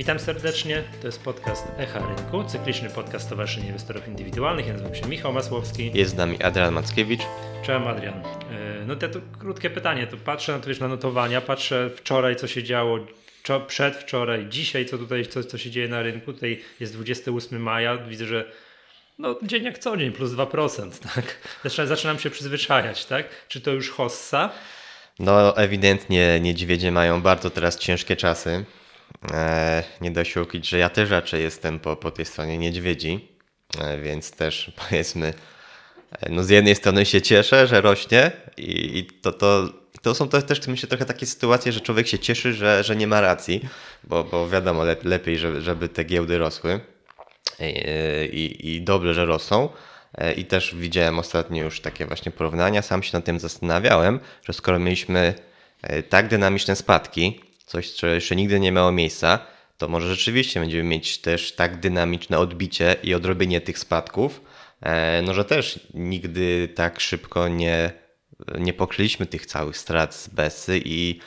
Witam serdecznie, to jest podcast Echa Rynku, cykliczny podcast Stowarzyszenia Inwestorów Indywidualnych. Ja nazywam się Michał Masłowski. Jest z nami Adrian Mackiewicz. Cześć Adrian. E, no to, to krótkie pytanie, to patrzę na, to, wiesz, na notowania, patrzę wczoraj co się działo, przedwczoraj, dzisiaj co tutaj, co, co się dzieje na rynku. Tutaj jest 28 maja, widzę, że no, dzień jak co dzień, plus 2%, tak? Zaczynam, zaczynam się przyzwyczajać, tak? Czy to już hossa? No, ewidentnie niedźwiedzie mają bardzo teraz ciężkie czasy. E, nie da się ukryć, że ja też raczej jestem po, po tej stronie niedźwiedzi, e, więc też powiedzmy, e, no z jednej strony się cieszę, że rośnie i, i to, to, to są to też myślę trochę takie sytuacje, że człowiek się cieszy, że, że nie ma racji, bo, bo wiadomo, lepiej, żeby, żeby te giełdy rosły i, i dobrze, że rosną. I też widziałem ostatnio już takie właśnie porównania. Sam się nad tym zastanawiałem, że skoro mieliśmy tak dynamiczne spadki, coś, co jeszcze nigdy nie miało miejsca, to może rzeczywiście będziemy mieć też tak dynamiczne odbicie i odrobienie tych spadków, e, no że też nigdy tak szybko nie, nie pokryliśmy tych całych strat z Bessy i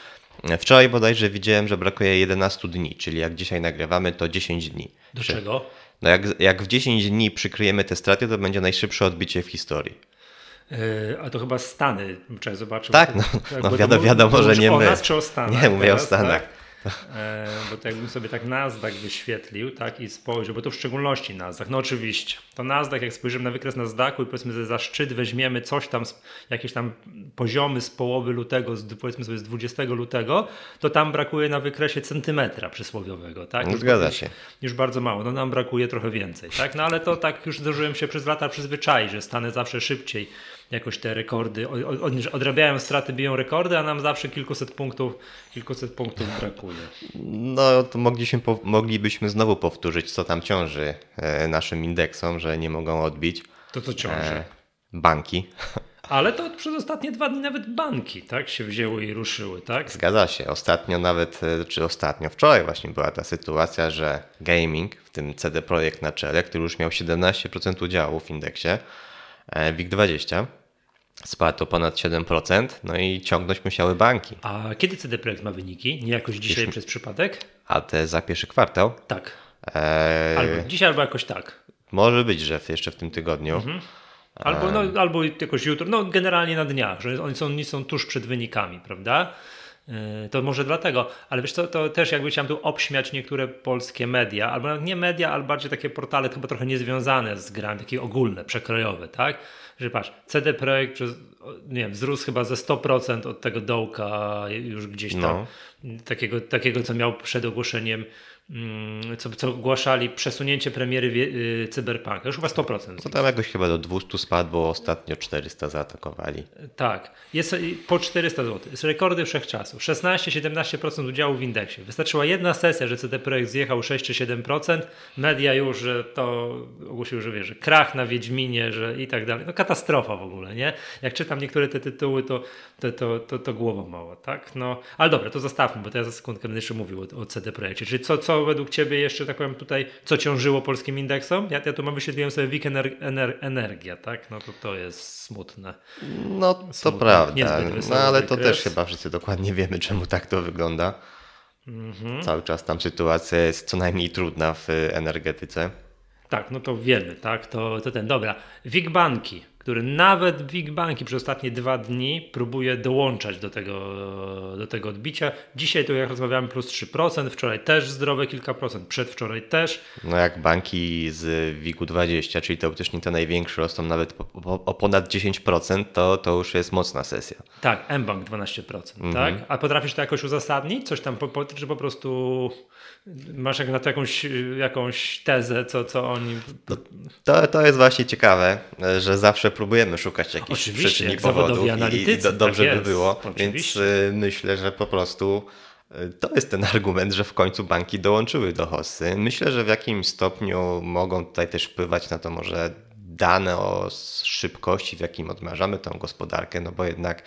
wczoraj bodajże widziałem, że brakuje 11 dni, czyli jak dzisiaj nagrywamy, to 10 dni. Do czego? No jak, jak w 10 dni przykryjemy te straty, to będzie najszybsze odbicie w historii. Yy, a to chyba Stany, trzeba zobaczyć. Tak, no, no wiadomo, wiadomo że nie o my. Nas czy o Stanach? Nie, mówię teraz, o Stanach. Tak? E, bo to jakbym sobie tak Nasdaq wyświetlił tak, i spojrzał, bo to w szczególności Nasdaq, no oczywiście, to Nasdaq, jak spojrzymy na wykres Nasdaqu i powiedzmy, że za szczyt weźmiemy coś tam, jakieś tam poziomy z połowy lutego, z, powiedzmy sobie z 20 lutego, to tam brakuje na wykresie centymetra przysłowiowego. Tak? No, zgadza się. Już bardzo mało, no nam brakuje trochę więcej, tak? No ale to tak już zdążyłem się przez lata przyzwyczaić, że stanę zawsze szybciej jakoś te rekordy, odrabiają straty, biją rekordy, a nam zawsze kilkuset punktów, kilkuset punktów brakuje. No to mogliśmy, moglibyśmy znowu powtórzyć, co tam ciąży e, naszym indeksom, że nie mogą odbić. To co ciąży? E, banki. Ale to przez ostatnie dwa dni nawet banki tak się wzięły i ruszyły, tak? Zgadza się. Ostatnio nawet, e, czy ostatnio, wczoraj właśnie była ta sytuacja, że gaming, w tym CD Projekt na czele, który już miał 17% udziału w indeksie WIG20, Spadł o ponad 7%, no i ciągnąć musiały banki. A kiedy CD Projekt ma wyniki? Nie jakoś dzisiaj przez przypadek? A te za pierwszy kwartał? Tak. Eee... Albo dzisiaj, albo jakoś tak. Może być, że jeszcze w tym tygodniu. Mhm. Albo, no, albo jakoś jutro, no generalnie na dniach, że oni są, oni są tuż przed wynikami, prawda? Eee, to może dlatego, ale wiesz co, to też jakby chciałem tu obśmiać niektóre polskie media, albo nie media, ale bardziej takie portale chyba trochę niezwiązane z grami, takie ogólne, przekrojowe, tak? że patrz, CD Projekt nie wiem, wzrósł chyba ze 100% od tego dołka już gdzieś tam, no. takiego, takiego co miał przed ogłoszeniem co, co ogłaszali przesunięcie premiery y, Cyberpunka. Już chyba 100%. No tam jakoś chyba do 200 spadł, bo ostatnio 400 zaatakowali. Tak, jest po 400 zł. Jest rekordy wszechczasów. 16-17% udziału w indeksie. Wystarczyła jedna sesja, że CD Projekt zjechał 6 czy 7%. Media już, że to ogłosiły, że wie, że krach na Wiedźminie, że i tak dalej. No katastrofa w ogóle, nie? Jak czytam niektóre te tytuły, to, to, to, to, to głową mało, tak? No, ale dobra, to zostawmy, bo to ja za sekundkę będę jeszcze mówił o, o CD Projekcie. Czyli co, co co według Ciebie jeszcze, tak powiem tutaj, co ciążyło polskim indeksom? Ja, ja tu mam wyświetliłem sobie WIG ener, ener, Energia, tak? No to to jest smutne. No to smutne. prawda, no ale to też chyba wszyscy dokładnie wiemy, czemu tak to wygląda. Mhm. Cały czas tam sytuacja jest co najmniej trudna w energetyce. Tak, no to wiemy, tak? To, to ten, dobra. WIG banki który nawet Big Banki przez ostatnie dwa dni próbuje dołączać do tego, do tego odbicia. Dzisiaj to jak rozmawiamy plus 3%, wczoraj też zdrowe kilka procent, przedwczoraj też. No jak banki z WIG-u 20, czyli teoretycznie te największe rosną nawet o ponad 10%, to, to już jest mocna sesja. Tak, mBank 12%, mm -hmm. tak? A potrafisz to jakoś uzasadnić? Coś tam, po, czy po prostu masz jak na to jakąś, jakąś tezę, co, co oni... To, to jest właśnie ciekawe, że zawsze próbujemy szukać jakichś Oczywiście, przyczyn i powodów i, i do, dobrze tak by było, Oczywiście. więc y, myślę, że po prostu y, to jest ten argument, że w końcu banki dołączyły do hossy. Myślę, że w jakimś stopniu mogą tutaj też wpływać na to może dane o szybkości, w jakim odmrażamy tą gospodarkę, no bo jednak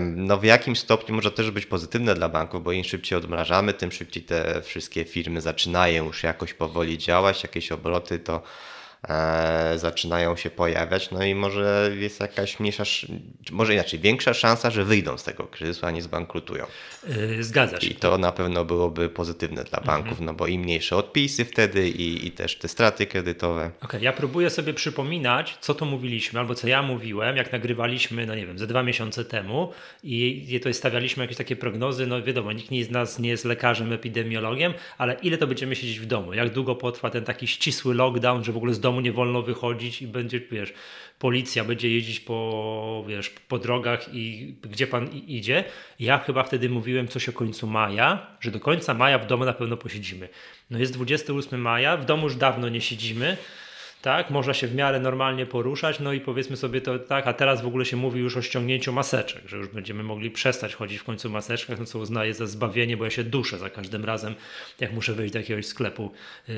no w jakim stopniu może też być pozytywne dla banków, bo im szybciej odmrażamy, tym szybciej te wszystkie firmy zaczynają już jakoś powoli działać, jakieś obroty, to zaczynają się pojawiać, no i może jest jakaś mniejsza, może inaczej, większa szansa, że wyjdą z tego kryzysu, a nie zbankrutują. Yy, zgadza się. I to na pewno byłoby pozytywne dla banków, mhm. no bo im mniejsze odpisy wtedy i, i też te straty kredytowe. Okej, okay, ja próbuję sobie przypominać, co to mówiliśmy, albo co ja mówiłem, jak nagrywaliśmy, no nie wiem, ze dwa miesiące temu i to stawialiśmy jakieś takie prognozy, no wiadomo, nikt z nas nie jest lekarzem, epidemiologiem, ale ile to będziemy siedzieć w domu, jak długo potrwa ten taki ścisły lockdown, że w ogóle z domu nie wolno wychodzić i będzie, wiesz, policja będzie jeździć po, wiesz, po drogach i gdzie pan idzie. Ja chyba wtedy mówiłem coś o końcu maja, że do końca maja w domu na pewno posiedzimy. No jest 28 maja, w domu już dawno nie siedzimy tak, można się w miarę normalnie poruszać, no i powiedzmy sobie to tak, a teraz w ogóle się mówi już o ściągnięciu maseczek, że już będziemy mogli przestać chodzić w końcu maseczkach, no co uznaję za zbawienie, bo ja się duszę za każdym razem, jak muszę wyjść do jakiegoś sklepu yy,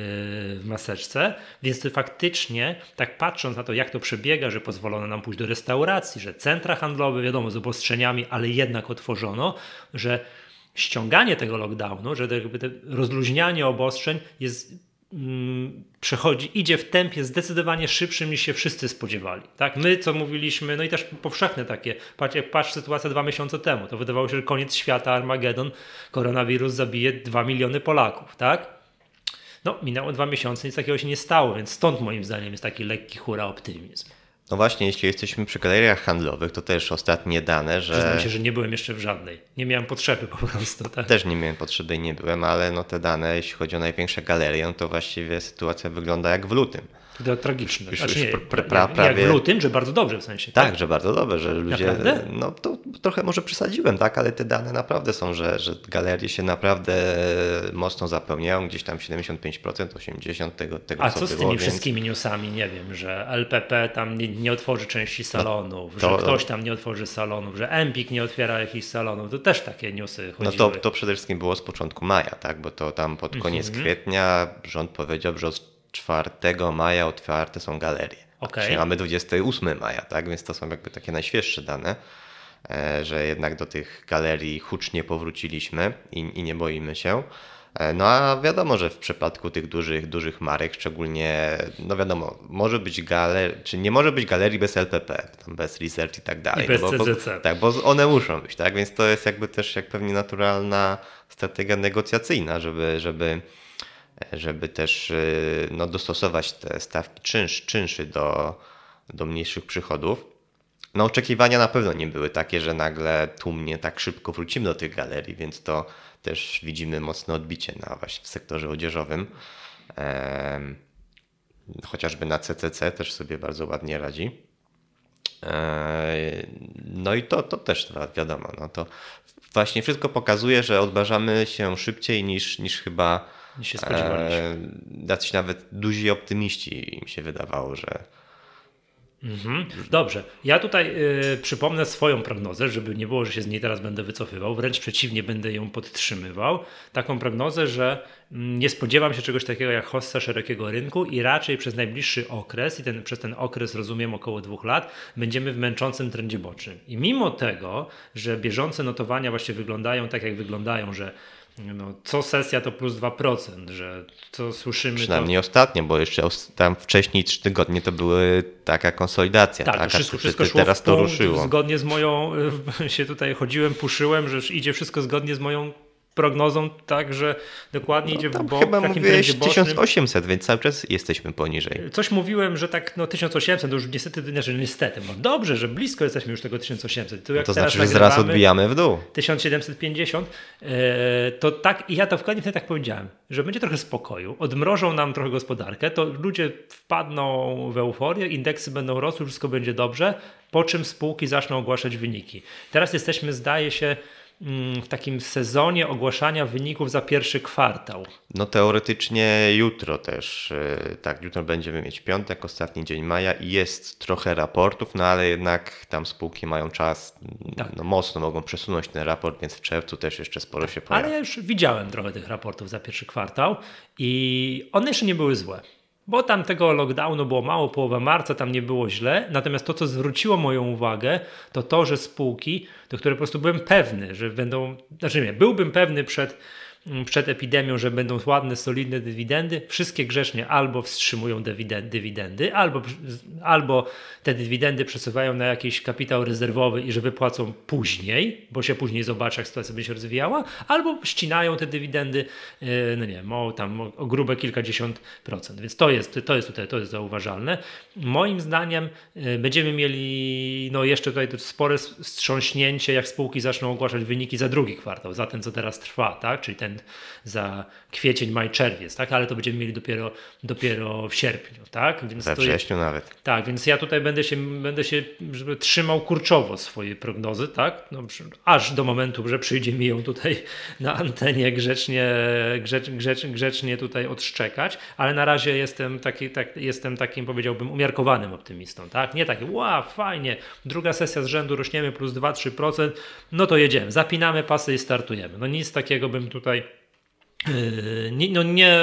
w maseczce, więc to faktycznie, tak patrząc na to, jak to przebiega, że pozwolono nam pójść do restauracji, że centra handlowe, wiadomo, z obostrzeniami, ale jednak otworzono, że ściąganie tego lockdownu, że jakby te rozluźnianie obostrzeń jest przechodzi, idzie w tempie zdecydowanie szybszym niż się wszyscy spodziewali. Tak? My, co mówiliśmy, no i też powszechne takie, patrz, jak patrz sytuacja dwa miesiące temu, to wydawało się, że koniec świata, Armagedon, koronawirus zabije dwa miliony Polaków, tak? No, minęło dwa miesiące, nic takiego się nie stało, więc stąd moim zdaniem jest taki lekki hura optymizm. No właśnie, jeśli jesteśmy przy galeriach handlowych, to też ostatnie dane, że... Przyznam się, że nie byłem jeszcze w żadnej. Nie miałem potrzeby po prostu. Tak? Też nie miałem potrzeby i nie byłem, ale no te dane, jeśli chodzi o największe galerie, no to właściwie sytuacja wygląda jak w lutym. To tragiczne. Już, znaczy, nie, pra, pra, prawie... Jak w lutym, że bardzo dobrze w sensie. Tak, tak że bardzo dobrze, że ludzie. Naprawdę? No to trochę może przesadziłem, tak, ale te dane naprawdę są, że, że galerie się naprawdę mocno zapełniają, gdzieś tam 75%, 80% tego, tego A co, co z tymi wszystkimi newsami? Nie wiem, że LPP tam nie, nie otworzy części no, salonów, no, to... że ktoś tam nie otworzy salonów, że Empik nie otwiera jakichś salonów. To też takie newsy chodziły. No to, to przede wszystkim było z początku maja, tak, bo to tam pod koniec mm -hmm. kwietnia rząd powiedział, że 4 maja otwarte są galerie. Okay. Czyli mamy 28 maja, tak? Więc to są jakby takie najświeższe dane, e, że jednak do tych galerii hucznie powróciliśmy i, i nie boimy się. E, no a wiadomo, że w przypadku tych dużych, dużych marek, szczególnie, no wiadomo, może być galer, czy nie może być galerii bez LPP, bez research i tak dalej. I bez no bo, CZC. Bo, tak, bo one muszą być, tak? Więc to jest jakby też jak pewnie naturalna strategia negocjacyjna, żeby, żeby żeby też y, no, dostosować te stawki czynsz, czynszy do, do mniejszych przychodów. No oczekiwania na pewno nie były takie, że nagle tłumnie tak szybko wrócimy do tych galerii, więc to też widzimy mocne odbicie na właśnie w sektorze odzieżowym. Ehm, chociażby na CCC też sobie bardzo ładnie radzi. Ehm, no i to, to też wiadomo, no to właśnie wszystko pokazuje, że odważamy się szybciej niż, niż chyba niż się spodziewaliśmy. E, jacyś nawet duzi optymiści im się wydawało, że. Mhm. Dobrze. Ja tutaj y, przypomnę swoją prognozę, żeby nie było, że się z niej teraz będę wycofywał. Wręcz przeciwnie, będę ją podtrzymywał. Taką prognozę, że mm, nie spodziewam się czegoś takiego jak hossa szerokiego rynku i raczej przez najbliższy okres, i ten, przez ten okres rozumiem około dwóch lat, będziemy w męczącym trendzie bocznym. I mimo tego, że bieżące notowania właśnie wyglądają tak, jak wyglądają, że no, co sesja to plus 2%, że co słyszymy. Przynajmniej to... ostatnio, bo jeszcze tam wcześniej 3 tygodnie to były taka konsolidacja. Tak, taka, wszystko, wszystko szło teraz to ruszyło. Zgodnie z moją, się tutaj chodziłem, puszyłem, że idzie wszystko zgodnie z moją prognozą tak, że dokładnie no, idzie w bok. Chyba mówiłeś 1800, więc cały czas jesteśmy poniżej. Coś mówiłem, że tak no 1800, to już niestety, znaczy niestety, no dobrze, że blisko jesteśmy już tego 1800. Tu jak no to znaczy, że zaraz odbijamy w dół. 1750, e, to tak, i ja to w wtedy tak powiedziałem, że będzie trochę spokoju, odmrożą nam trochę gospodarkę, to ludzie wpadną w euforię, indeksy będą rosły, wszystko będzie dobrze, po czym spółki zaczną ogłaszać wyniki. Teraz jesteśmy, zdaje się, w takim sezonie ogłaszania wyników za pierwszy kwartał? No teoretycznie jutro też, e, tak, jutro będziemy mieć piątek, ostatni dzień maja i jest trochę raportów, no ale jednak tam spółki mają czas, tak. no mocno mogą przesunąć ten raport, więc w czerwcu też jeszcze sporo się pojawi. Ale ja już widziałem trochę tych raportów za pierwszy kwartał i one jeszcze nie były złe bo tam tego lockdownu było mało, połowa marca, tam nie było źle. Natomiast to, co zwróciło moją uwagę, to to, że spółki, do których po prostu byłem pewny, że będą, znaczy nie, byłbym pewny przed przed epidemią, że będą ładne, solidne dywidendy, wszystkie grzecznie albo wstrzymują dywidendy, albo, albo te dywidendy przesuwają na jakiś kapitał rezerwowy i że wypłacą później, bo się później zobaczy, jak sytuacja będzie się rozwijała, albo ścinają te dywidendy, e, no nie wiem, o, tam o grube kilkadziesiąt procent. Więc to jest, to jest tutaj to jest zauważalne. Moim zdaniem e, będziemy mieli no jeszcze tutaj spore wstrząśnięcie, jak spółki zaczną ogłaszać wyniki za drugi kwartał, za ten, co teraz trwa, tak? czyli ten za kwiecień, maj, czerwiec, tak? ale to będziemy mieli dopiero, dopiero w sierpniu. Tak? Więc We wrześniu nawet. Tak, więc ja tutaj będę się, będę się trzymał kurczowo swojej prognozy, tak? No, aż do momentu, że przyjdzie mi ją tutaj na antenie grzecznie, grzecz, grzecz, grzecznie tutaj odszczekać, ale na razie jestem, taki, tak, jestem takim, powiedziałbym, umiarkowanym optymistą. Tak? Nie taki, wow, fajnie, druga sesja z rzędu rośniemy plus 2-3%, no to jedziemy, zapinamy pasy i startujemy. No nic takiego bym tutaj nie, no nie,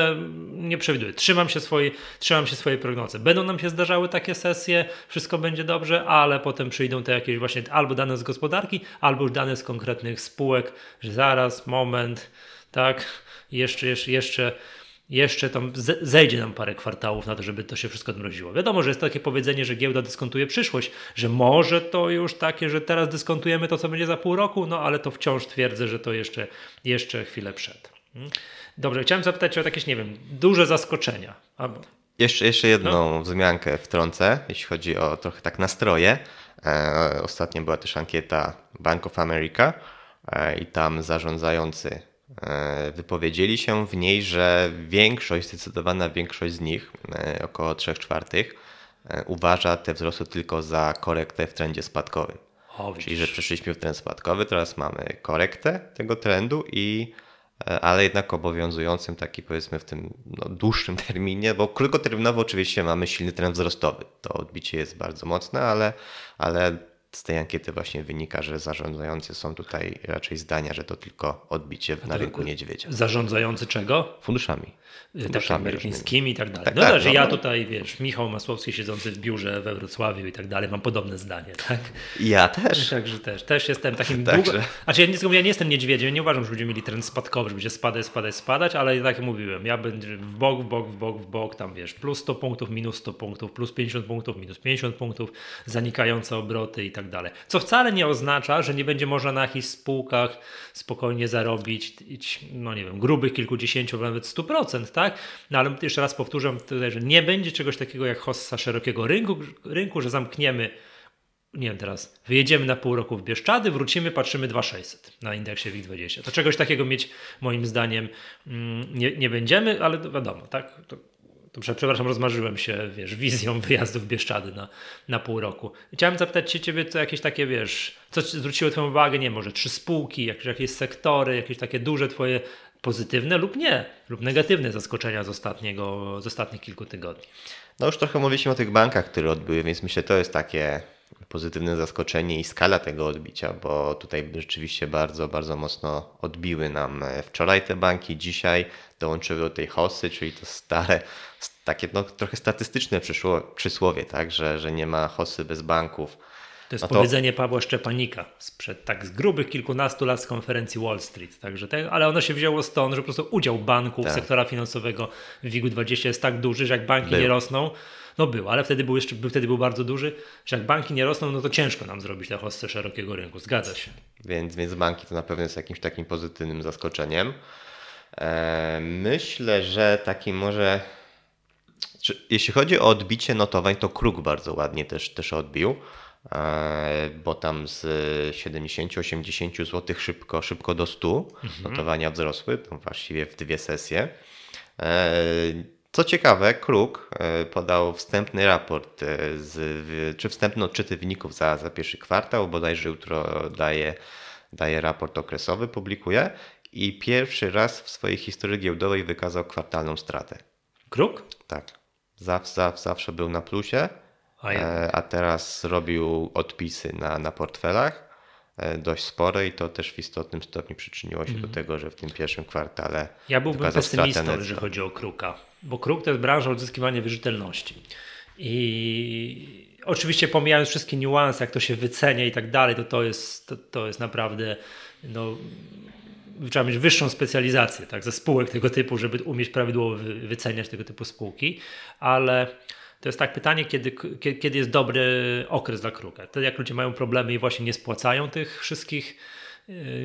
nie przewiduję. Trzymam się, swojej, trzymam się swojej prognozy. Będą nam się zdarzały takie sesje, wszystko będzie dobrze, ale potem przyjdą te jakieś właśnie albo dane z gospodarki, albo już dane z konkretnych spółek, że zaraz, moment, tak, jeszcze, jeszcze, jeszcze, jeszcze tam zejdzie nam parę kwartałów na to, żeby to się wszystko odmroziło. Wiadomo, że jest takie powiedzenie, że giełda dyskontuje przyszłość, że może to już takie, że teraz dyskontujemy to, co będzie za pół roku, no ale to wciąż twierdzę, że to jeszcze, jeszcze chwilę przed. Hmm? Dobrze, chciałem zapytać o jakieś, nie wiem, duże zaskoczenia. Albo... Jeszcze, jeszcze jedną no. wzmiankę wtrącę, jeśli chodzi o trochę tak nastroje. E, ostatnio była też ankieta Bank of America e, i tam zarządzający e, wypowiedzieli się w niej, że większość, zdecydowana większość z nich, około 3 czwartych, uważa te wzrosty tylko za korektę w trendzie spadkowym. O, Czyli, że przeszliśmy w trend spadkowy, teraz mamy korektę tego trendu i ale jednak obowiązującym taki powiedzmy w tym no, dłuższym terminie, bo krótkoterminowo oczywiście mamy silny trend wzrostowy. To odbicie jest bardzo mocne, ale, ale z tej ankiety właśnie wynika, że zarządzający są tutaj raczej zdania, że to tylko odbicie na rynku niedźwiedzia. Zarządzający czego? Funduszami. Tak, amerykańskimi i tak dalej. Tak, no tak, że no, ja tutaj, wiesz, Michał Masłowski siedzący w biurze we Wrocławiu i tak dalej, mam podobne zdanie, tak? Ja też. Także też, też jestem takim długo... Znaczy ja nie, ja nie jestem niedźwiedziem, nie uważam, że ludzie mieli trend spadkowy, że będzie spadać, spadać, spadać, ale tak jak mówiłem, ja będę w bok, w bok, w bok, w bok, tam wiesz, plus 100 punktów, minus 100 punktów, plus 50 punktów, minus 50 punktów, zanikające obroty i tak dalej. Co wcale nie oznacza, że nie będzie można na jakichś spółkach spokojnie zarobić, no nie wiem, grubych kilkudziesięciu, nawet 100%, tak? No ale jeszcze raz powtórzę tutaj, że nie będzie czegoś takiego jak hossa szerokiego rynku, rynku że zamkniemy nie wiem teraz, wyjedziemy na pół roku w Bieszczady, wrócimy, patrzymy 2600 na indeksie WIG20. To czegoś takiego mieć moim zdaniem mm, nie, nie będziemy, ale wiadomo, tak? To, przepraszam, rozmarzyłem się, wiesz, wizją wyjazdu w Bieszczady na, na pół roku. Chciałem zapytać się ciebie, co jakieś takie, wiesz, co zwróciło twoją uwagę, nie może, trzy spółki, jakieś, jakieś sektory, jakieś takie duże twoje pozytywne lub nie, lub negatywne zaskoczenia z, ostatniego, z ostatnich kilku tygodni. No już trochę mówiliśmy o tych bankach, które odbyły, więc myślę, to jest takie pozytywne zaskoczenie i skala tego odbicia, bo tutaj rzeczywiście bardzo, bardzo mocno odbiły nam wczoraj te banki, dzisiaj dołączyły do tej hosy, czyli to stare, takie no, trochę statystyczne przysłowie, tak, że, że nie ma hosy bez banków. To jest no to... powiedzenie Pawła Szczepanika sprzed tak z grubych kilkunastu lat z konferencji Wall Street. Także te, ale ono się wzięło stąd, że po prostu udział banków, tak. sektora finansowego w WIG-20 jest tak duży, że jak banki był. nie rosną, no był, ale wtedy był jeszcze wtedy był bardzo duży, że jak banki nie rosną, no to ciężko nam zrobić tę hostę szerokiego rynku. Zgadza się. Więc, więc banki to na pewno jest jakimś takim pozytywnym zaskoczeniem. Eee, myślę, że taki może. Jeśli chodzi o odbicie notowań, to Kruk bardzo ładnie też, też odbił. E, bo tam z 70-80 zł szybko, szybko do 100 mhm. notowania wzrosły, właściwie w dwie sesje. E, co ciekawe, Kruk e, podał wstępny raport, z, czy wstępne odczyty wyników za, za pierwszy kwartał, bodajże jutro daje, daje raport okresowy, publikuje i pierwszy raz w swojej historii giełdowej wykazał kwartalną stratę. Kruk? Tak. Zawsze, zawsze był na plusie a, e, a teraz robił odpisy na, na portfelach e, dość spore i to też w istotnym stopniu przyczyniło się mm. do mhm. tego, że w tym pierwszym kwartale. Ja byłbym pesymistą, jeżeli chodzi o Kruka, bo Kruk to jest branża odzyskiwania wierzytelności. I oczywiście pomijając wszystkie niuanse, jak to się wycenia i tak dalej, to to jest, to, to jest naprawdę no, trzeba mieć wyższą specjalizację tak, ze spółek tego typu, żeby umieć prawidłowo wyceniać tego typu spółki, ale to jest tak pytanie, kiedy, kiedy jest dobry okres dla kruka. Wtedy jak ludzie mają problemy i właśnie nie spłacają tych wszystkich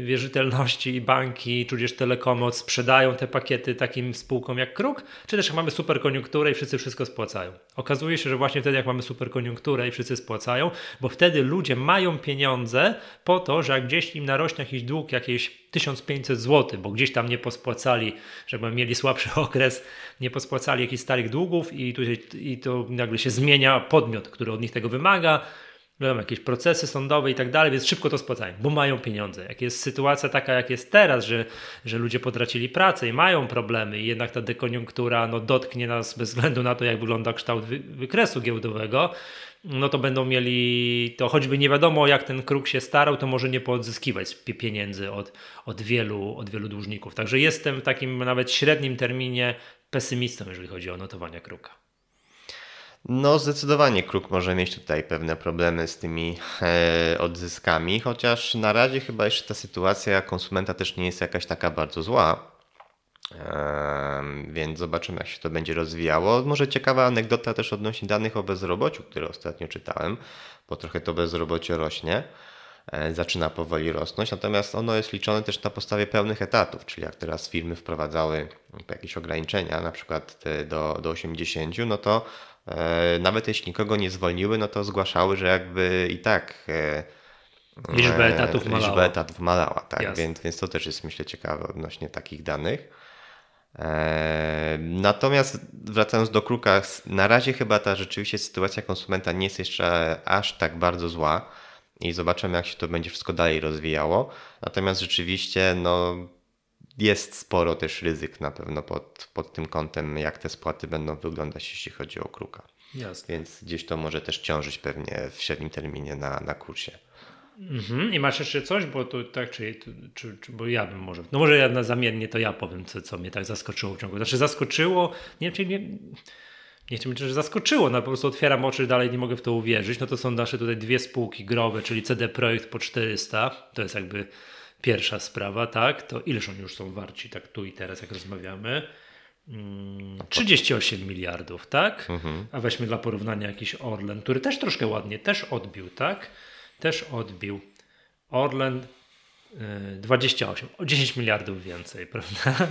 wierzytelności i banki, tudzież telekomy sprzedają te pakiety takim spółkom jak Kruk, czy też jak mamy super koniunkturę i wszyscy wszystko spłacają. Okazuje się, że właśnie wtedy jak mamy super koniunkturę i wszyscy spłacają, bo wtedy ludzie mają pieniądze po to, że jak gdzieś im narośnie jakiś dług, jakieś 1500 zł, bo gdzieś tam nie pospłacali, żeby mieli słabszy okres, nie pospłacali jakichś starych długów i, tu, i to nagle się zmienia podmiot, który od nich tego wymaga, wiadomo, jakieś procesy sądowe i tak dalej, więc szybko to spłacają, bo mają pieniądze. Jak jest sytuacja taka, jak jest teraz, że, że ludzie potracili pracę i mają problemy i jednak ta dekoniunktura no, dotknie nas bez względu na to, jak wygląda kształt wy, wykresu giełdowego, no to będą mieli, to choćby nie wiadomo jak ten kruk się starał, to może nie poodzyskiwać pieniędzy od, od, wielu, od wielu dłużników. Także jestem w takim nawet średnim terminie pesymistą, jeżeli chodzi o notowania kruka. No, zdecydowanie Kruk może mieć tutaj pewne problemy z tymi e, odzyskami, chociaż na razie chyba jeszcze ta sytuacja konsumenta też nie jest jakaś taka bardzo zła. E, więc zobaczymy, jak się to będzie rozwijało. Może ciekawa anegdota też odnośnie danych o bezrobociu, które ostatnio czytałem, bo trochę to bezrobocie rośnie e, zaczyna powoli rosnąć, natomiast ono jest liczone też na podstawie pełnych etatów, czyli jak teraz firmy wprowadzały jakieś ograniczenia, na przykład do, do 80, no to nawet jeśli nikogo nie zwolniły, no to zgłaszały, że jakby i tak e, liczba etatów malała. Liczba etatów malała, tak, więc, więc to też jest myślę ciekawe odnośnie takich danych. E, natomiast wracając do kruka, na razie chyba ta rzeczywiście sytuacja konsumenta nie jest jeszcze aż tak bardzo zła i zobaczymy jak się to będzie wszystko dalej rozwijało. Natomiast rzeczywiście no, jest sporo też ryzyk na pewno pod, pod tym kątem, jak te spłaty będą wyglądać, jeśli chodzi o kruka. Jasne. Więc gdzieś to może też ciążyć pewnie w średnim terminie na, na kursie. Mhm. I masz jeszcze coś, bo to tak, czy, czy, czy, bo ja bym może, no może ja na zamiennie to ja powiem, co, co mnie tak zaskoczyło w ciągu. Znaczy zaskoczyło, nie wiem, czy nie, nie chcę że zaskoczyło, no po prostu otwieram oczy, dalej nie mogę w to uwierzyć. No to są nasze tutaj dwie spółki growe, czyli CD Projekt po 400, to jest jakby Pierwsza sprawa, tak, to ileż oni już są warci, tak tu i teraz, jak rozmawiamy. 38 mm, miliardów, tak? Mhm. A weźmy dla porównania jakiś Orlen, który też troszkę ładnie, też odbił, tak? Też odbił. Orlen 28, o 10 miliardów więcej, prawda?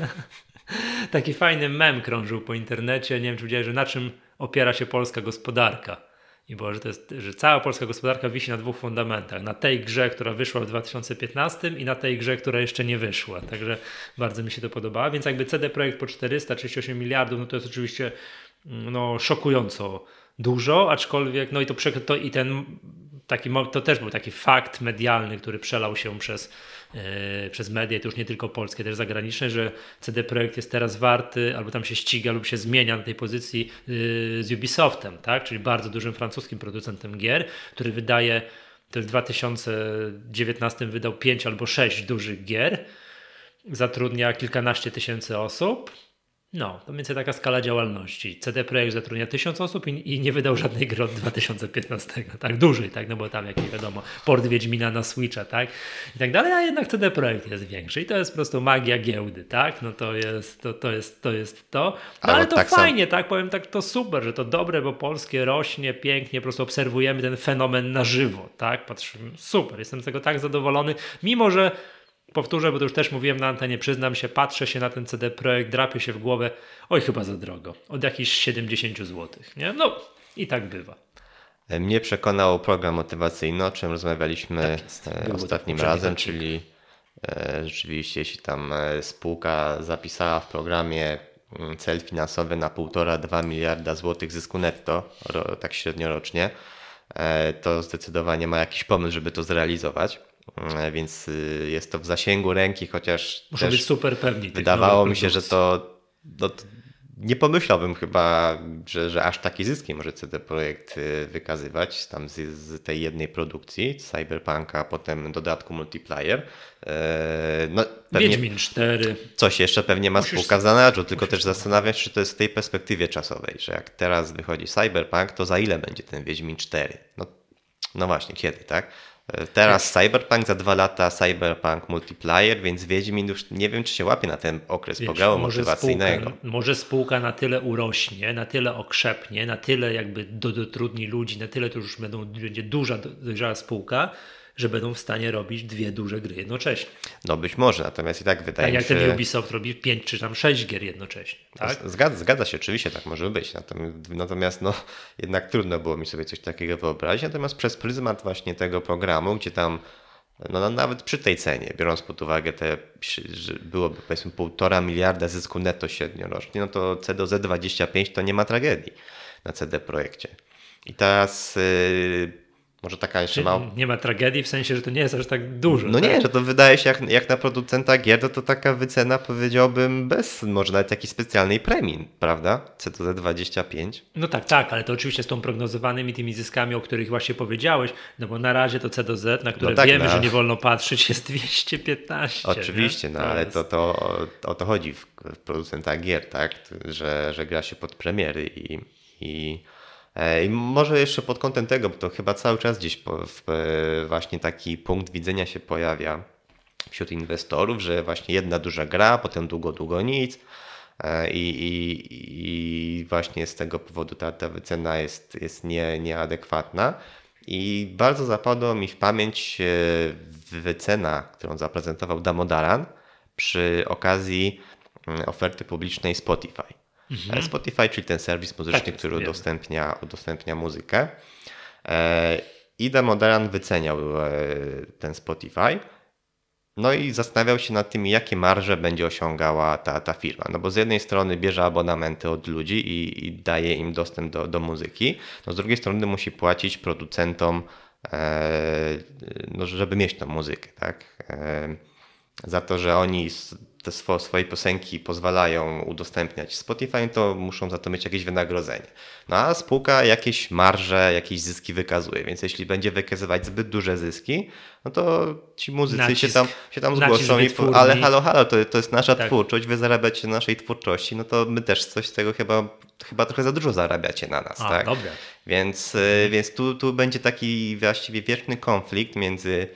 Taki fajny mem krążył po internecie, nie wiem czy widziałeś, że na czym opiera się polska gospodarka. I było, że, to jest, że cała polska gospodarka wisi na dwóch fundamentach. Na tej grze, która wyszła w 2015 i na tej grze, która jeszcze nie wyszła. Także bardzo mi się to podobało. Więc jakby CD Projekt po 438 miliardów, no to jest oczywiście mm, no, szokująco dużo, aczkolwiek no i to, to i ten taki, to też był taki fakt medialny, który przelał się przez przez media, to już nie tylko polskie, też zagraniczne, że CD Projekt jest teraz warty, albo tam się ściga lub się zmienia na tej pozycji e, z Ubisoftem, tak? czyli bardzo dużym francuskim producentem gier, który wydaje, to w 2019 wydał 5 albo 6 dużych gier, zatrudnia kilkanaście tysięcy osób no, to mniej więcej taka skala działalności. CD Projekt zatrudnia tysiąc osób i, i, nie wydał żadnej gry od 2015, tak, dłużej, tak, no bo tam jakieś wiadomo, port Wiedźmina na Switcha, tak, i tak dalej, a jednak CD Projekt jest większy. I to jest po prostu magia giełdy, tak, no to jest to, to, jest, to, jest to. No, ale to tak fajnie, sam... tak, powiem tak, to super, że to dobre, bo polskie rośnie pięknie, po prostu obserwujemy ten fenomen na żywo, tak, patrzymy, super, jestem z tego tak zadowolony, mimo że Powtórzę, bo to już też mówiłem na antenie, przyznam się, patrzę się na ten CD Projekt, drapię się w głowę, oj chyba za drogo, od jakichś 70 zł, nie? No i tak bywa. Mnie przekonał program motywacyjny, o czym rozmawialiśmy tak ostatnim razem, czyli e, rzeczywiście jeśli tam e, spółka zapisała w programie mm, cel finansowy na 1,5-2 miliarda złotych zysku netto, tak średnio rocznie, e, to zdecydowanie ma jakiś pomysł, żeby to zrealizować. E, więc y, jest to w zasięgu ręki, chociaż Muszę być super pewni. Wydawało mi się, że to, no, nie pomyślałbym chyba, że, że aż takie zyski może CD Projekt y, wykazywać tam z, z tej jednej produkcji, Cyberpunka, potem dodatku multiplayer. E, no, pewnie Wiedźmin 4. Coś jeszcze pewnie ma spółka w zanadrzu, tylko też zastanawiam się, czy to jest w tej perspektywie czasowej, że jak teraz wychodzi Cyberpunk, to za ile będzie ten Wiedźmin 4? No, no właśnie, kiedy, tak? Teraz Cyberpunk, za dwa lata Cyberpunk Multiplayer, więc Wiedźmin już nie wiem, czy się łapie na ten okres programu motywacyjnego. Spółka, może spółka na tyle urośnie, na tyle okrzepnie, na tyle jakby do, dotrudni ludzi, na tyle to już będą, będzie duża, dojrzała spółka, że będą w stanie robić dwie duże gry jednocześnie. No być może, natomiast i tak wydaje tak mi się... jak ten Ubisoft robi pięć czy tam sześć gier jednocześnie. Tak? Zgadza, zgadza się, oczywiście tak może być, natomiast, natomiast no, jednak trudno było mi sobie coś takiego wyobrazić, natomiast przez pryzmat właśnie tego programu, gdzie tam no, nawet przy tej cenie, biorąc pod uwagę te, że byłoby powiedzmy półtora miliarda zysku netto średniorocznie, no to CDZ25 to nie ma tragedii na CD Projekcie. I teraz... Yy, może taka jeszcze mała. Nie ma tragedii w sensie, że to nie jest aż tak dużo. No tak? nie, że to wydaje się jak, jak na producenta gier, to, to taka wycena powiedziałbym bez może nawet jakiejś specjalnej premii, prawda? CTZ 25. No tak, tak, ale to oczywiście z tą prognozowanymi tymi zyskami, o których właśnie powiedziałeś, no bo na razie to CDZ, na które no tak, wiemy, no. że nie wolno patrzeć, jest 215. Oczywiście, nie? no ale to, to o, o to chodzi w, producenta gier, tak? Że, że gra się pod premiery i, i I może jeszcze pod kątem tego, bo to chyba cały czas gdzieś w, właśnie taki punkt widzenia się pojawia wśród inwestorów, że właśnie jedna duża gra, potem długo, długo nic. E, I, i, i właśnie z tego powodu ta, ta wycena jest, jest nie, nieadekwatna. I bardzo zapadło mi w pamięć e, wycena, którą zaprezentował Damodaran przy okazji mm, oferty publicznej Spotify. Mhm. Spotify, czyli ten serwis muzyczny, tak, który udostępnia, udostępnia muzykę. E, Ida Modern wyceniał e, ten Spotify. No i zastanawiał się nad tym, jakie marże będzie osiągała ta, ta firma. No bo z jednej strony bierze abonamenty od ludzi i, i daje im dostęp do, do muzyki, no z drugiej strony musi płacić producentom, e, no żeby mieć tą muzykę, tak? E, za to, że oni te swoje piosenki pozwalają udostępniać Spotify, to muszą za to mieć jakieś wynagrodzenie. No a spółka jakieś marże, jakieś zyski wykazuje, więc jeśli będzie wykazywać zbyt duże zyski, no to ci muzycy nacisk, się tam, się tam zgłoszą i ale halo, halo, to, to jest nasza tak. twórczość, wy zarabiacie na naszej twórczości, no to my też coś z tego chyba, chyba trochę za dużo zarabiacie na nas, a, tak? Dobra. Więc, mhm. więc tu, tu będzie taki właściwie wieczny konflikt między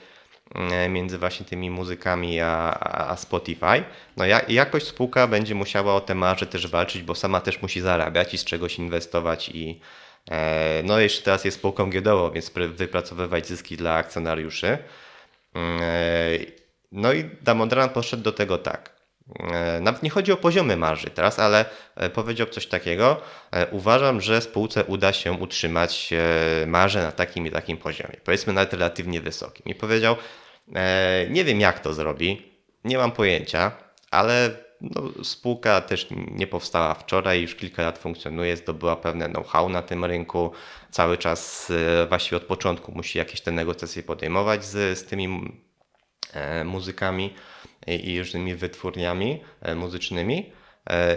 między właśnie tymi muzykami a, a Spotify. No ja, jakoś spółka będzie musiała o te marże też walczyć, bo sama też musi zarabiać i z czegoś inwestować i e, no jeszcze teraz jest spółką giełdową, więc wypracowywać zyski dla akcjonariuszy. Mm, e, no i Damodran poszedł do tego tak. Nawet nie chodzi o poziomy marży teraz, ale powiedział coś takiego. Uważam, że spółce uda się utrzymać marże na takim i takim poziomie, powiedzmy nawet relatywnie wysokim. I powiedział, E, nie wiem, jak to zrobi, nie mam pojęcia, ale no, spółka też nie powstała wczoraj, już kilka lat funkcjonuje, zdobyła pewne know-how na tym rynku. Cały czas e, właściwie od początku musi jakieś te negocjacje podejmować z, z tymi e, muzykami i różnymi wytwórniami muzycznymi.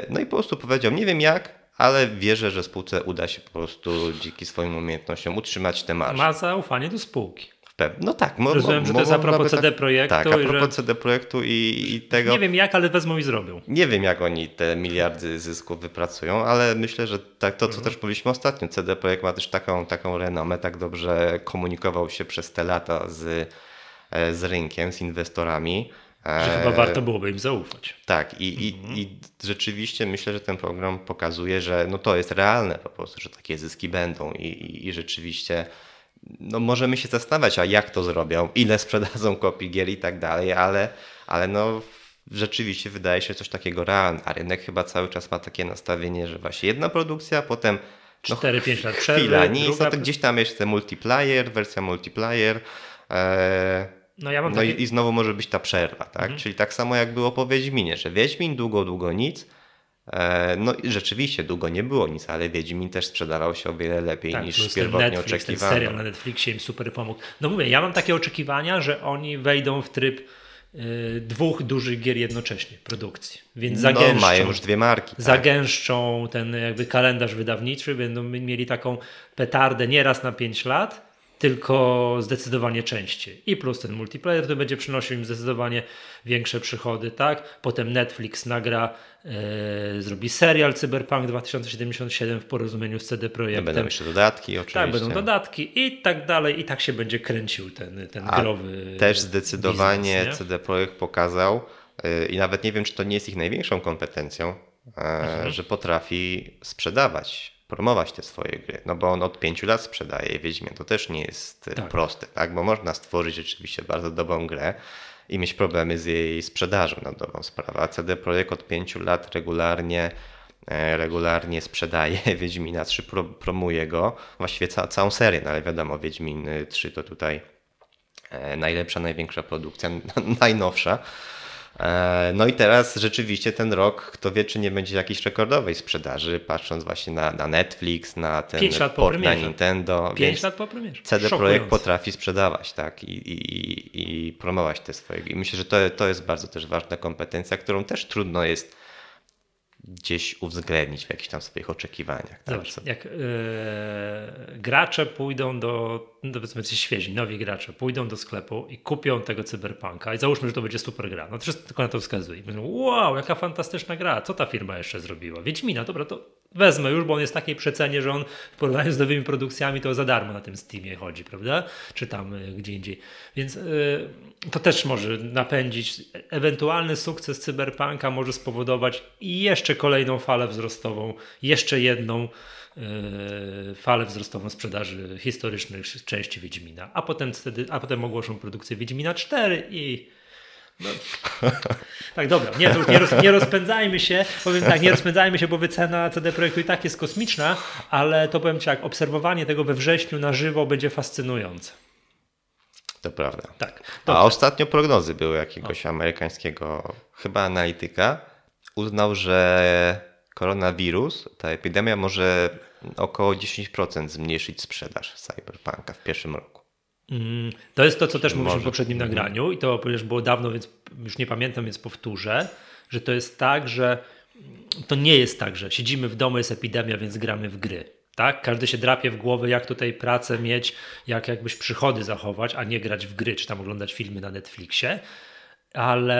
No i po prostu powiedział, nie wiem jak, ale wierzę, że spółce uda się po prostu dzięki swoim umiejętnościom utrzymać te marże. Ma zaufanie do spółki. No tak. Rozumiem, że to jest a propos CD tak- Projektu. Tak, a propos że... CD Projektu i, i, tego... Nie wiem jak, ale wezmą i zrobią. Nie wiem jak oni te miliardy zysków wypracują, ale myślę, że tak to, co mhm. też mówiliśmy ostatnio, CD Projekt ma też taką, taką renomę, tak dobrze komunikował się przez te lata z, e, z rynkiem, z inwestorami. Że chyba warto byłoby im zaufać. Tak, i, mhm. i, i rzeczywiście myślę, że ten program pokazuje, że no to jest realne po prostu, że takie zyski będą i, i, i rzeczywiście no możemy się zastanawiać, a jak to zrobią, ile sprzedadzą kopii gier i tak dalej, ale, ale no rzeczywiście wydaje się coś takiego realne, a rynek chyba cały czas ma takie nastawienie, że właśnie jedna produkcja, potem no, 4-5 lat przerwy. Chwila, nic, druga... no gdzieś tam jeszcze multiplayer, wersja multiplayer. E, no, ja mam no takie... i, i, znowu może być ta przerwa, tak? Mhm. Czyli tak samo jak było po Wiedźminie, że Wiedźmin długo, długo nic, no i rzeczywiście długo nie było nic, ale Wiedźmin też sprzedawał się o wiele lepiej tak, niż pierwotnie Netflix, oczekiwano. Ten serial na Netflixie im super pomógł. No mówię, ja mam takie oczekiwania, że oni wejdą w tryb y, dwóch dużych gier jednocześnie produkcji. Więc zagęszczą, no, mają już dwie marki. Tak. Zagęszczą ten jakby kalendarz wydawniczy, będą mieli taką petardę nieraz na 5 lat tylko zdecydowanie częściej. I plus ten multiplayer to będzie przynosił im zdecydowanie większe przychody, tak? Potem Netflix nagra, e, zrobi serial Cyberpunk 2077 w porozumieniu z CD Projektem. Będą jeszcze dodatki oczywiście. Tak, będą dodatki i tak dalej i tak się będzie kręcił ten, ten A growy Też zdecydowanie biznes? CD Projekt pokazał y, i nawet nie wiem, czy to nie jest ich największą kompetencją, e, Mhm. że potrafi sprzedawać, promować te swoje gry. No bo on od pięciu lat sprzedaje Wiedźmie. To też nie jest y, Tak. proste, tak? Bo można stworzyć rzeczywiście bardzo dobrą grę i mieć problemy z jej sprzedażą na dobrą sprawę. A CD Projekt od pięciu lat regularnie e, regularnie sprzedaje Wiedźmina 3, pro, promuje go, właściwie ca, całą serię, no ale wiadomo, Wiedźmin y, 3 to tutaj e, najlepsza, największa produkcja, najnowsza. E, No i teraz rzeczywiście ten rok, kto wie, czy nie będzie jakiejś rekordowej sprzedaży, patrząc właśnie na, na Netflix, na ten Pięć lat po port na. Nintendo. Pięć lat po premierze. CD Szokujące. Projekt potrafi sprzedawać, tak, i, i, i- i promować te swoje. I myślę, że to, to jest bardzo też ważna kompetencja, którą też trudno jest gdzieś uwzględnić w jakichś tam swoich oczekiwaniach. Tak? Jak e, gracze pójdą do, do powiedzmy ci świezi, nowi gracze, pójdą do sklepu i kupią tego cyberpunka i załóżmy, że to będzie super gra. No to wszystko na to wskazuje. Mówią, wow, jaka fantastyczna gra, co ta firma jeszcze zrobiła? Wiedźmina, dobra, to wezmę już, bo on jest w takiej przecenie, że on w porównaniu z nowymi produkcjami to za darmo na tym Steamie chodzi, prawda? Czy tam e, gdzie indziej. Więc e, to też może napędzić ewentualny sukces cyberpunka może spowodować jeszcze kolejną falę wzrostową, jeszcze jedną e, falę wzrostową sprzedaży historycznych części Wiedźmina, a potem wtedy, a potem ogłoszą produkcję Wiedźmina 4 i no, tak, dobra, nie, nie, roz, nie rozpędzajmy się, powiem tak, nie rozpędzajmy się, bo wycena CD Projektu i tak jest kosmiczna, ale to powiem Ci jak, obserwowanie tego we wrześniu na żywo będzie fascynujące. To prawda. Tak, A ostatnio prognozy były jakiegoś amerykańskiego, chyba analityka, uznał, że koronawirus, ta epidemia może około 10% zmniejszyć sprzedaż Cyberpunka w pierwszym roku. Mm, To jest to, co też mówiliśmy w poprzednim nagraniu i to przecież było dawno, więc już nie pamiętam, więc powtórzę, że to jest tak, że to nie jest tak, że siedzimy w domu, jest epidemia, więc gramy w gry. Tak? Każdy się drapie w głowę, jak tutaj pracę mieć, jak jakbyś przychody zachować, a nie grać w gry, czy tam oglądać filmy na Netflixie. Ale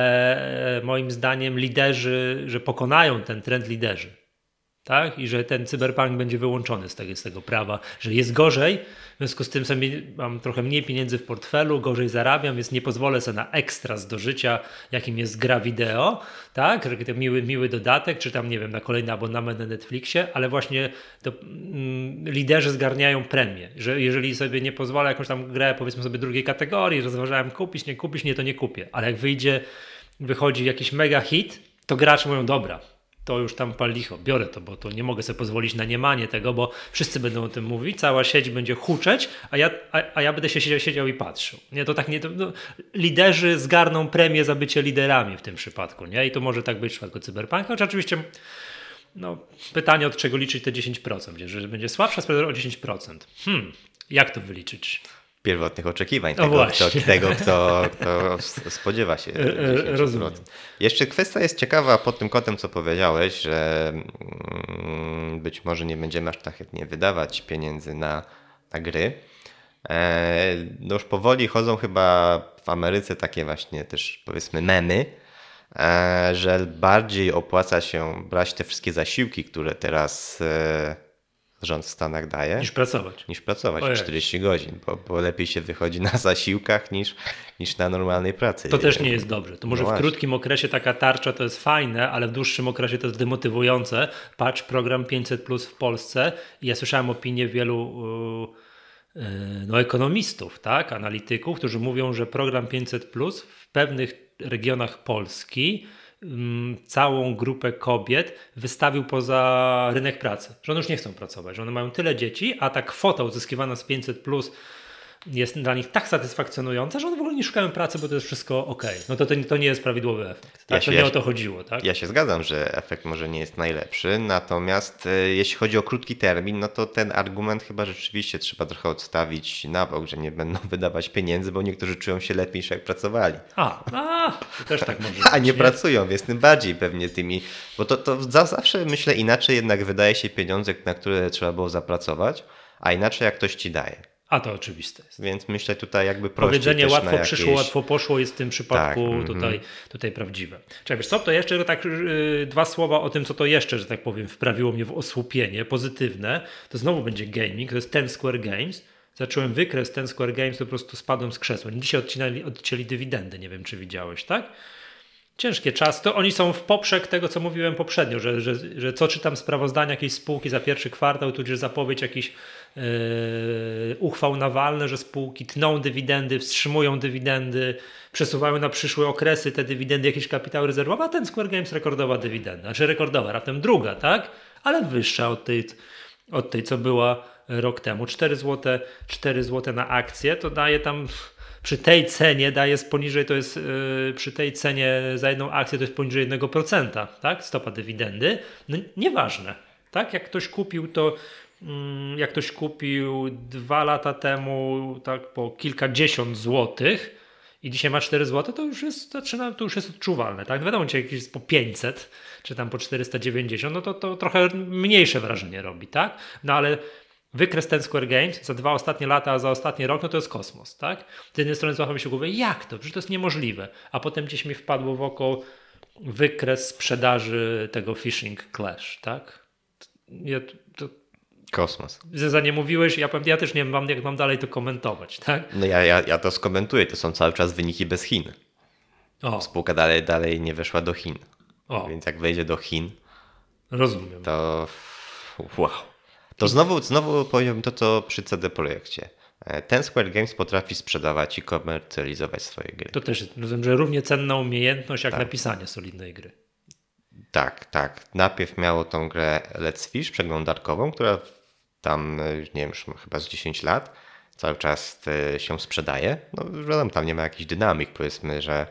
e, moim zdaniem liderzy, że pokonają ten trend liderzy. Tak? I że ten cyberpunk będzie wyłączony z tego, z tego prawa, że jest gorzej, w związku z tym sobie mam trochę mniej pieniędzy w portfelu, gorzej zarabiam, więc nie pozwolę sobie na ekstras do życia, jakim jest gra wideo, tak? Że to miły, miły dodatek, czy tam, nie wiem, na kolejny abonament na Netflixie, ale właśnie to, mm, liderzy zgarniają premię, że jeżeli sobie nie pozwolę jakąś tam grę, powiedzmy sobie drugiej kategorii, rozważałem kupić, nie kupić, nie, to nie kupię, ale jak wyjdzie, wychodzi jakiś mega hit, to gracze mówią, dobra, to już tam pal licho, biorę to, bo to nie mogę sobie pozwolić na niemanie tego, bo wszyscy będą o tym mówić, cała sieć będzie huczeć, a ja, a, a ja będę się siedział, siedział i patrzył. Nie, to tak nie, to, no, liderzy zgarną premię za bycie liderami w tym przypadku, nie? I to może tak być w przypadku cyberpunka, choć oczywiście no, pytanie od czego liczyć te 10%, że będzie słabsza sprzedaż o 10%. Hmm, jak to wyliczyć? Pierwotnych oczekiwań No tego, kto, tego kto, kto spodziewa się. E, e, 10%. rozumiem. Jeszcze kwestia jest ciekawa pod tym kątem, co powiedziałeś, że mm, być może nie będziemy aż tak chętnie wydawać pieniędzy na, na gry. E, No już powoli chodzą chyba w Ameryce takie właśnie też powiedzmy memy, e, że bardziej opłaca się brać te wszystkie zasiłki, które teraz e, rząd w Stanach daje, Niż pracować. niż pracować Ojej. 40 godzin, bo, bo lepiej się wychodzi na zasiłkach niż, niż na normalnej pracy. To też nie jest dobrze. To może No w krótkim okresie taka tarcza to jest fajne, ale w dłuższym okresie to jest demotywujące. Patrz program 500 plus w Polsce ja słyszałem opinię wielu yy, yy, no, ekonomistów, tak, analityków, którzy mówią, że program 500 plus w pewnych regionach Polski całą grupę kobiet wystawił poza rynek pracy, że one już nie chcą pracować, że one mają tyle dzieci, a ta kwota uzyskiwana z 500 plus jest dla nich tak satysfakcjonująca, że one w ogóle nie szukają pracy, bo to jest wszystko ok. No to, to, to nie jest prawidłowy efekt. Tak? Ja to się- nie ja o to chodziło, tak? Ja się zgadzam, że efekt może nie jest najlepszy, natomiast e, jeśli chodzi o krótki termin, no to ten argument chyba rzeczywiście trzeba trochę odstawić na bok, że nie będą wydawać pieniędzy, bo niektórzy czują się lepiej niż jak pracowali. A, a, to też tak może A być, nie pracują, więc tym bardziej pewnie tymi, bo to, to za, zawsze myślę inaczej jednak wydaje się pieniądze, na które trzeba było zapracować, a inaczej jak ktoś ci daje. A to oczywiste jest. Więc myślę tutaj jakby Powiedzenie łatwo jakieś... przyszło, łatwo poszło jest w tym przypadku tak, tutaj, mm tutaj prawdziwe. Czekaj, wiesz co, to jeszcze tak yy, dwa słowa o tym, co to jeszcze, że tak powiem, wprawiło mnie w osłupienie pozytywne. To znowu będzie gaming, to jest Ten Square Games. Zacząłem wykres Ten Square Games, to po prostu spadłem z krzesła. Dzisiaj odcinali, odcięli dywidendy, nie wiem czy widziałeś, tak? ciężkie czas. To oni są w poprzek tego, co mówiłem poprzednio, że, że, że co czytam sprawozdania jakiejś spółki za pierwszy kwartał, tudzież zapowiedź jakichś uchwał nawalne, że spółki tną dywidendy, wstrzymują dywidendy, przesuwają na przyszłe okresy te dywidendy, jakieś kapitał rezerwowy, a ten Square Games rekordowa dywidenda, znaczy rekordowa, raptem druga, tak? Ale wyższa od tej, od tej co była rok temu. 4 zł, 4 zł na akcję to daje tam przy tej cenie daje poniżej, to jest yy, przy tej cenie za jedną akcję to jest poniżej 1%, tak? Stopa dywidendy. No nieważne, tak? Jak ktoś kupił to jak ktoś kupił dwa lata temu tak po kilkadziesiąt złotych i dzisiaj ma 4 zł, to już jest, zaczyna, to już jest odczuwalne, tak? No wiadomo, jak jest po 500 czy tam po 490, no to, to trochę mniejsze wrażenie robi, tak? No ale wykres ten Square Games za dwa ostatnie lata, a za ostatni rok, no to jest kosmos, tak? Z jednej strony złapałem się głowę, jak to? Przecież to jest niemożliwe. A potem gdzieś mi wpadło w oko wykres sprzedaży tego Fishing Clash, tak? Ja, Kosmos. Za nie mówiłeś, ja, ja też nie wiem, jak mam dalej to komentować, tak? No ja, ja, ja to skomentuję, to są cały czas wyniki bez Chin. O. Spółka dalej, dalej nie weszła do Chin. O. Więc jak wejdzie do Chin, Rozumiem. to wow. To znowu, znowu powiem to, co przy CD Projekcie. E, ten Square Games potrafi sprzedawać i komercjalizować swoje gry. To też rozumiem, że równie cenna umiejętność jak tak. napisanie solidnej gry. Tak, tak. Najpierw miało tą grę Let's Fish przeglądarkową, która tam, e, nie wiem, już chyba z 10 lat, cały czas e, się sprzedaje. No wiadomo, tam nie ma jakiś dynamik, powiedzmy, że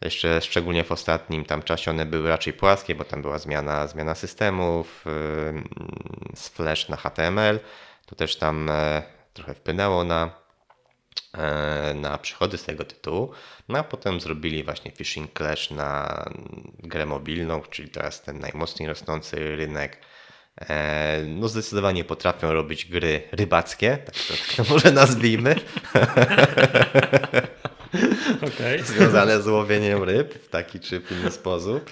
jeszcze szczególnie w ostatnim tam czasie one były raczej płaskie, bo tam była zmiana, zmiana systemów yy, z Flash na HTML. To też tam e, trochę wpłynęło na, na przychody z tego tytułu. No a potem zrobili właśnie Fishing Clash na grę mobilną, czyli teraz ten najmocniej rosnący rynek. E, no zdecydowanie potrafią robić gry rybackie, tak to, tak to może nazwijmy. okay. związane z łowieniem ryb w taki czy w inny sposób.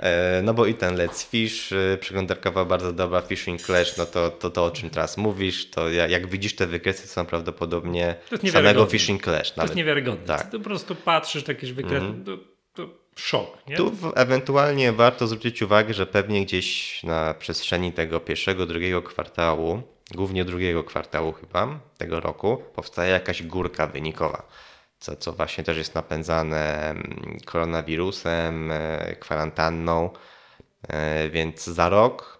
E, no bo i ten Let's Fish, e, przeglądarkowa bardzo dobra, Fishing Clash, no to, to to o czym teraz mówisz, to jak widzisz te wykresy są prawdopodobnie samego Fishing Clash. Nawet. To jest niewiarygodne. Tak. To po prostu patrzysz, jakieś wykresy, mm. to, to szok. Nie? Tu ewentualnie warto zwrócić uwagę, że pewnie gdzieś na przestrzeni tego pierwszego, drugiego kwartału, głównie drugiego kwartału chyba tego roku, powstaje jakaś górka wynikowa co, co właśnie też jest napędzane mm, koronawirusem, e, kwarantanną, e, więc za rok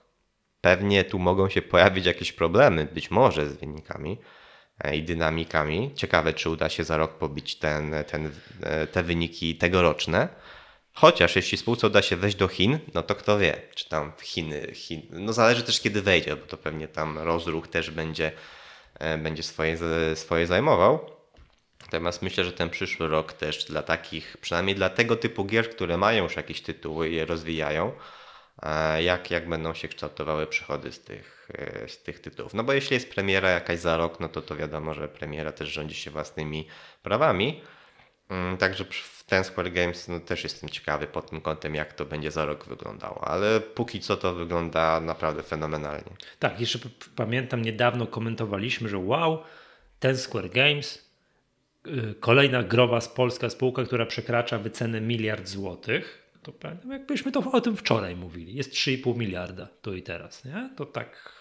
pewnie tu mogą się pojawić jakieś problemy, być może z wynikami e, i dynamikami. Ciekawe, czy uda się za rok pobić ten, ten, te wyniki tegoroczne. Chociaż jeśli spółce uda się wejść do Chin, no to kto wie, czy tam w Chiny, Chin, no zależy też kiedy wejdzie, bo to pewnie tam rozruch też będzie, będzie swoje, swoje zajmował. Natomiast myślę, że ten przyszły rok też dla takich, przynajmniej dla tego typu gier, które mają już jakieś tytuły i je rozwijają, e, jak, jak będą się kształtowały przychody z tych, e, z tych tytułów. No bo jeśli jest premiera jakaś za rok, no to to wiadomo, że premiera też rządzi się własnymi prawami. Mm, także w ten Square Games no, też jestem ciekawy pod tym kątem, jak to będzie za rok wyglądało, ale póki co to wygląda naprawdę fenomenalnie. Tak, jeszcze pamiętam, niedawno komentowaliśmy, że wow, ten Square Games Y, kolejna growa z polska spółka, która przekracza wycenę miliard złotych, to jakbyśmy to o tym wczoraj mówili, jest 3,5 miliarda tu i teraz, nie? To tak,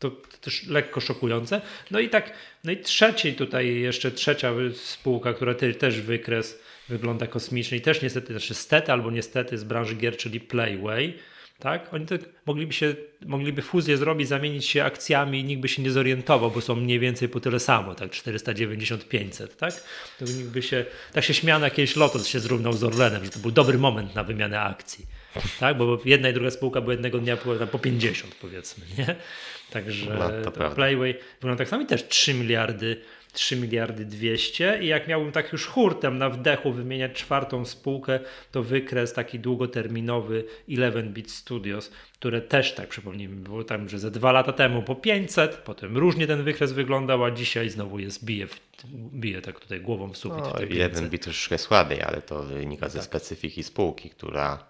to też lekko szokujące. No i tak, no i trzeciej tutaj, jeszcze trzecia spółka, która te, też wykres wygląda kosmicznie i też niestety, znaczy stety albo niestety z branży gier, czyli Playway, tak? Oni tak mogliby, się, mogliby fuzję zrobić, zamienić się akcjami i nikt by się nie zorientował, bo są mniej więcej po tyle samo, tak? 490-500, tak? To nikt by się, tak się śmiano jakieś Lotos się zrównał z Orlenem, że to był dobry moment na wymianę akcji, tak? Bo jedna i druga spółka były jednego dnia po, po 50 powiedzmy, nie? Także no, Playway wygląda tak samo i też 3 miliardy 3 miliardy 200 i jak miałbym tak już hurtem na wdechu wymieniać czwartą spółkę, to wykres taki długoterminowy 11-bit Studios, które też tak przypomnijmy, było tam, że ze dwa lata temu po 500, potem różnie ten wykres wyglądał, a dzisiaj znowu jest bije, w, bije tak tutaj głową w sufit. No, w te 11-bit troszkę słabiej, ale to wynika ze specyfiki spółki, która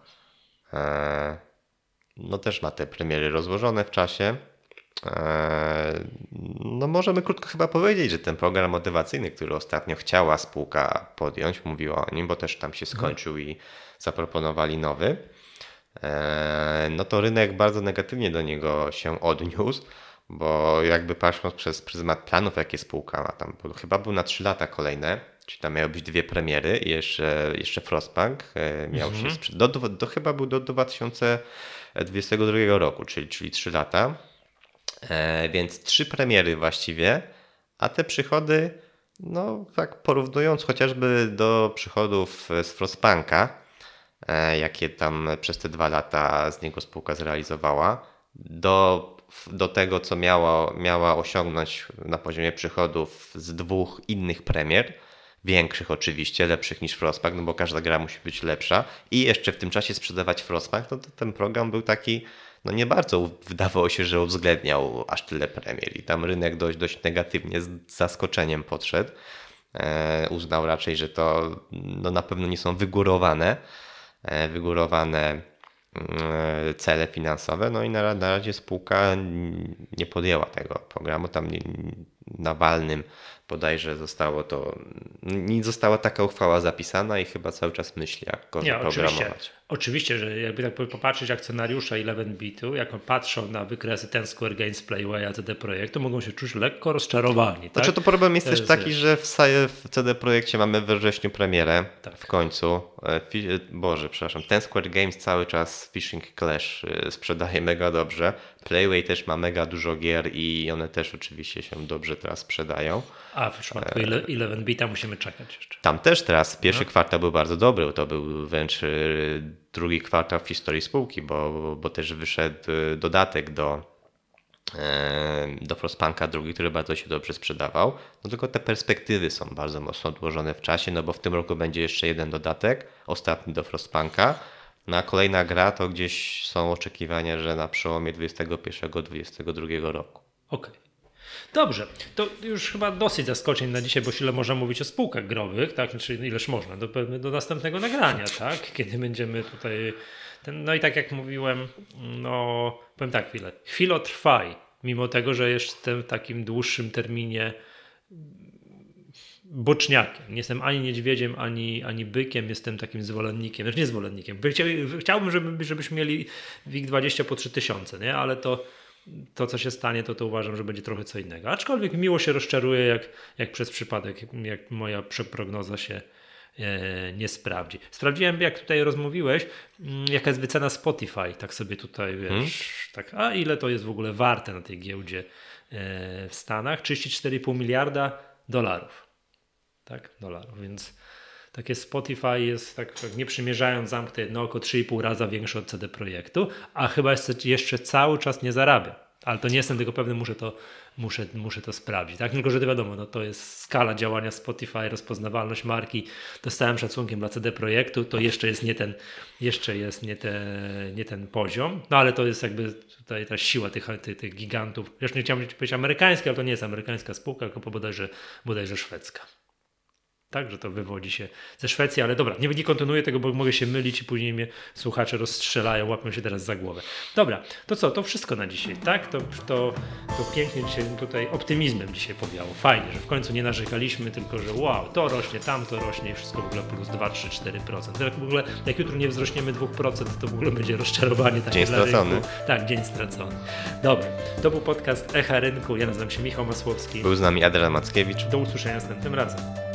no też ma te premiery rozłożone w czasie. E, no możemy krótko chyba powiedzieć, że ten program motywacyjny, który ostatnio chciała spółka podjąć, mówiła o nim, bo też tam się skończył i zaproponowali nowy, e, no to rynek bardzo negatywnie do niego się odniósł, bo jakby patrząc przez pryzmat planów, jakie spółka ma tam, chyba był na 3 lata kolejne, czyli tam miały być dwie premiery i jeszcze, jeszcze Frostpunk e, miał się sprzedać, do, do, do, chyba był do 2022 roku, czyli, czyli 3 lata. E, więc trzy premiery właściwie, a te przychody, no tak porównując chociażby do przychodów z Frostpunka, e, jakie tam przez te dwa lata z niego spółka zrealizowała, do, do tego, co miała, miała osiągnąć na poziomie przychodów z dwóch innych premier, większych oczywiście, lepszych niż Frostpunk, no bo każda gra musi być lepsza. I jeszcze w tym czasie sprzedawać Frostpunk, no to ten program był taki no nie bardzo wydawało się, że uwzględniał aż tyle premier. I tam rynek dość, dość negatywnie z zaskoczeniem podszedł. E, uznał raczej, że to no na pewno nie są wygórowane, e, wygórowane e, cele finansowe, no i na, na razie spółka nie podjęła tego programu, tam nie, na walnym bodajże zostało to, nie została taka uchwała zapisana i chyba cały czas myśli, jak go Nie, oczywiście, oczywiście, że jakby tak popatrzeć akcjonariusze 11bitu, jak patrzą na wykresy Ten Square Games, Playwaya, CD Projektu, mogą się czuć lekko rozczarowani. Tak? Znaczy to problem jest też taki, że w, w CD Projekcie mamy we wrześniu premierę Tak. w końcu. E, e, Boże, przepraszam, ten Square Games cały czas Fishing Clash e, sprzedaje mega dobrze. Playway też ma mega dużo gier i one też oczywiście się dobrze teraz sprzedają. A w przypadku E, 11bita musimy czekać jeszcze. Tam też teraz No. pierwszy kwartał był bardzo dobry. To był wręcz e, drugi kwartał w historii spółki, bo, bo też wyszedł e, dodatek do, do Frostpunka drugi, który bardzo się dobrze sprzedawał. No tylko te perspektywy są bardzo mocno odłożone w czasie, no bo w tym roku będzie jeszcze jeden dodatek, ostatni do Frostpunka. No a kolejna gra to gdzieś są oczekiwania, że na przełomie 21-22 roku. Okej. Dobrze, to już chyba dosyć zaskoczeń na dzisiaj, bo ile można mówić o spółkach growych, tak? Znaczy ileż można, do, do następnego nagrania, tak? Kiedy będziemy tutaj. Ten, no i tak jak mówiłem, no powiem tak chwilę. Chwilę trwaj, mimo tego, że jestem w takim dłuższym terminie boczniakiem. Nie jestem ani niedźwiedziem, ani, ani bykiem, jestem takim zwolennikiem. Znaczy nie zwolennikiem. By Chcia, chciałbym, żeby, żebyśmy mieli WIG20 po 3000, nie? Ale to, to, co się stanie, to, to uważam, że będzie trochę co innego. Aczkolwiek miło się rozczaruję, jak, jak przez przypadek, jak moja przeprognoza się e, nie sprawdzi. Sprawdziłem, jak tutaj rozmówiłeś, mm, jaka jest wycena Spotify. Tak sobie tutaj wiesz, tak, a ile to jest w ogóle warte na tej giełdzie e, w Stanach? 34,5 miliarda dolarów. Tak, dolarów, więc takie Spotify jest, tak, nie przymierzając, zamknę jedno oko 3,5 raza większe od CD Projektu, a chyba jeszcze, cały czas nie zarabia. Ale to nie jestem tego pewny, muszę to, muszę, muszę to sprawdzić. Tak? Tylko, że to wiadomo, no, to jest skala działania Spotify, rozpoznawalność marki. To z całym szacunkiem dla CD Projektu, to jeszcze jest nie ten, jeszcze jest nie, te, nie ten poziom. No ale to jest jakby tutaj ta siła tych, tych, tych gigantów. Już nie chciałem powiedzieć amerykańska, ale to nie jest amerykańska spółka, tylko bodajże, bodajże szwedzka. Tak, że to wywodzi się ze Szwecji, ale dobra, nie, nie kontynuuję tego, bo mogę się mylić i później mnie słuchacze rozstrzelają, łapią się teraz za głowę. Dobra, to co, to wszystko na dzisiaj, tak? To, to, to pięknie dzisiaj tutaj optymizmem dzisiaj powiało. Fajnie, że w końcu nie narzekaliśmy, tylko że wow, to rośnie, tamto rośnie i wszystko w ogóle plus 2, 3, 4%. To jak w ogóle, jak jutro nie wzrośniemy 2%, to w ogóle będzie rozczarowanie takie Dzień stracony. rynku. Tak, dzień stracony. Dobra, to był podcast Echa Rynku. Ja nazywam się Michał Masłowski. Był z nami Adrian Mackiewicz. Do usłyszenia następnym razem.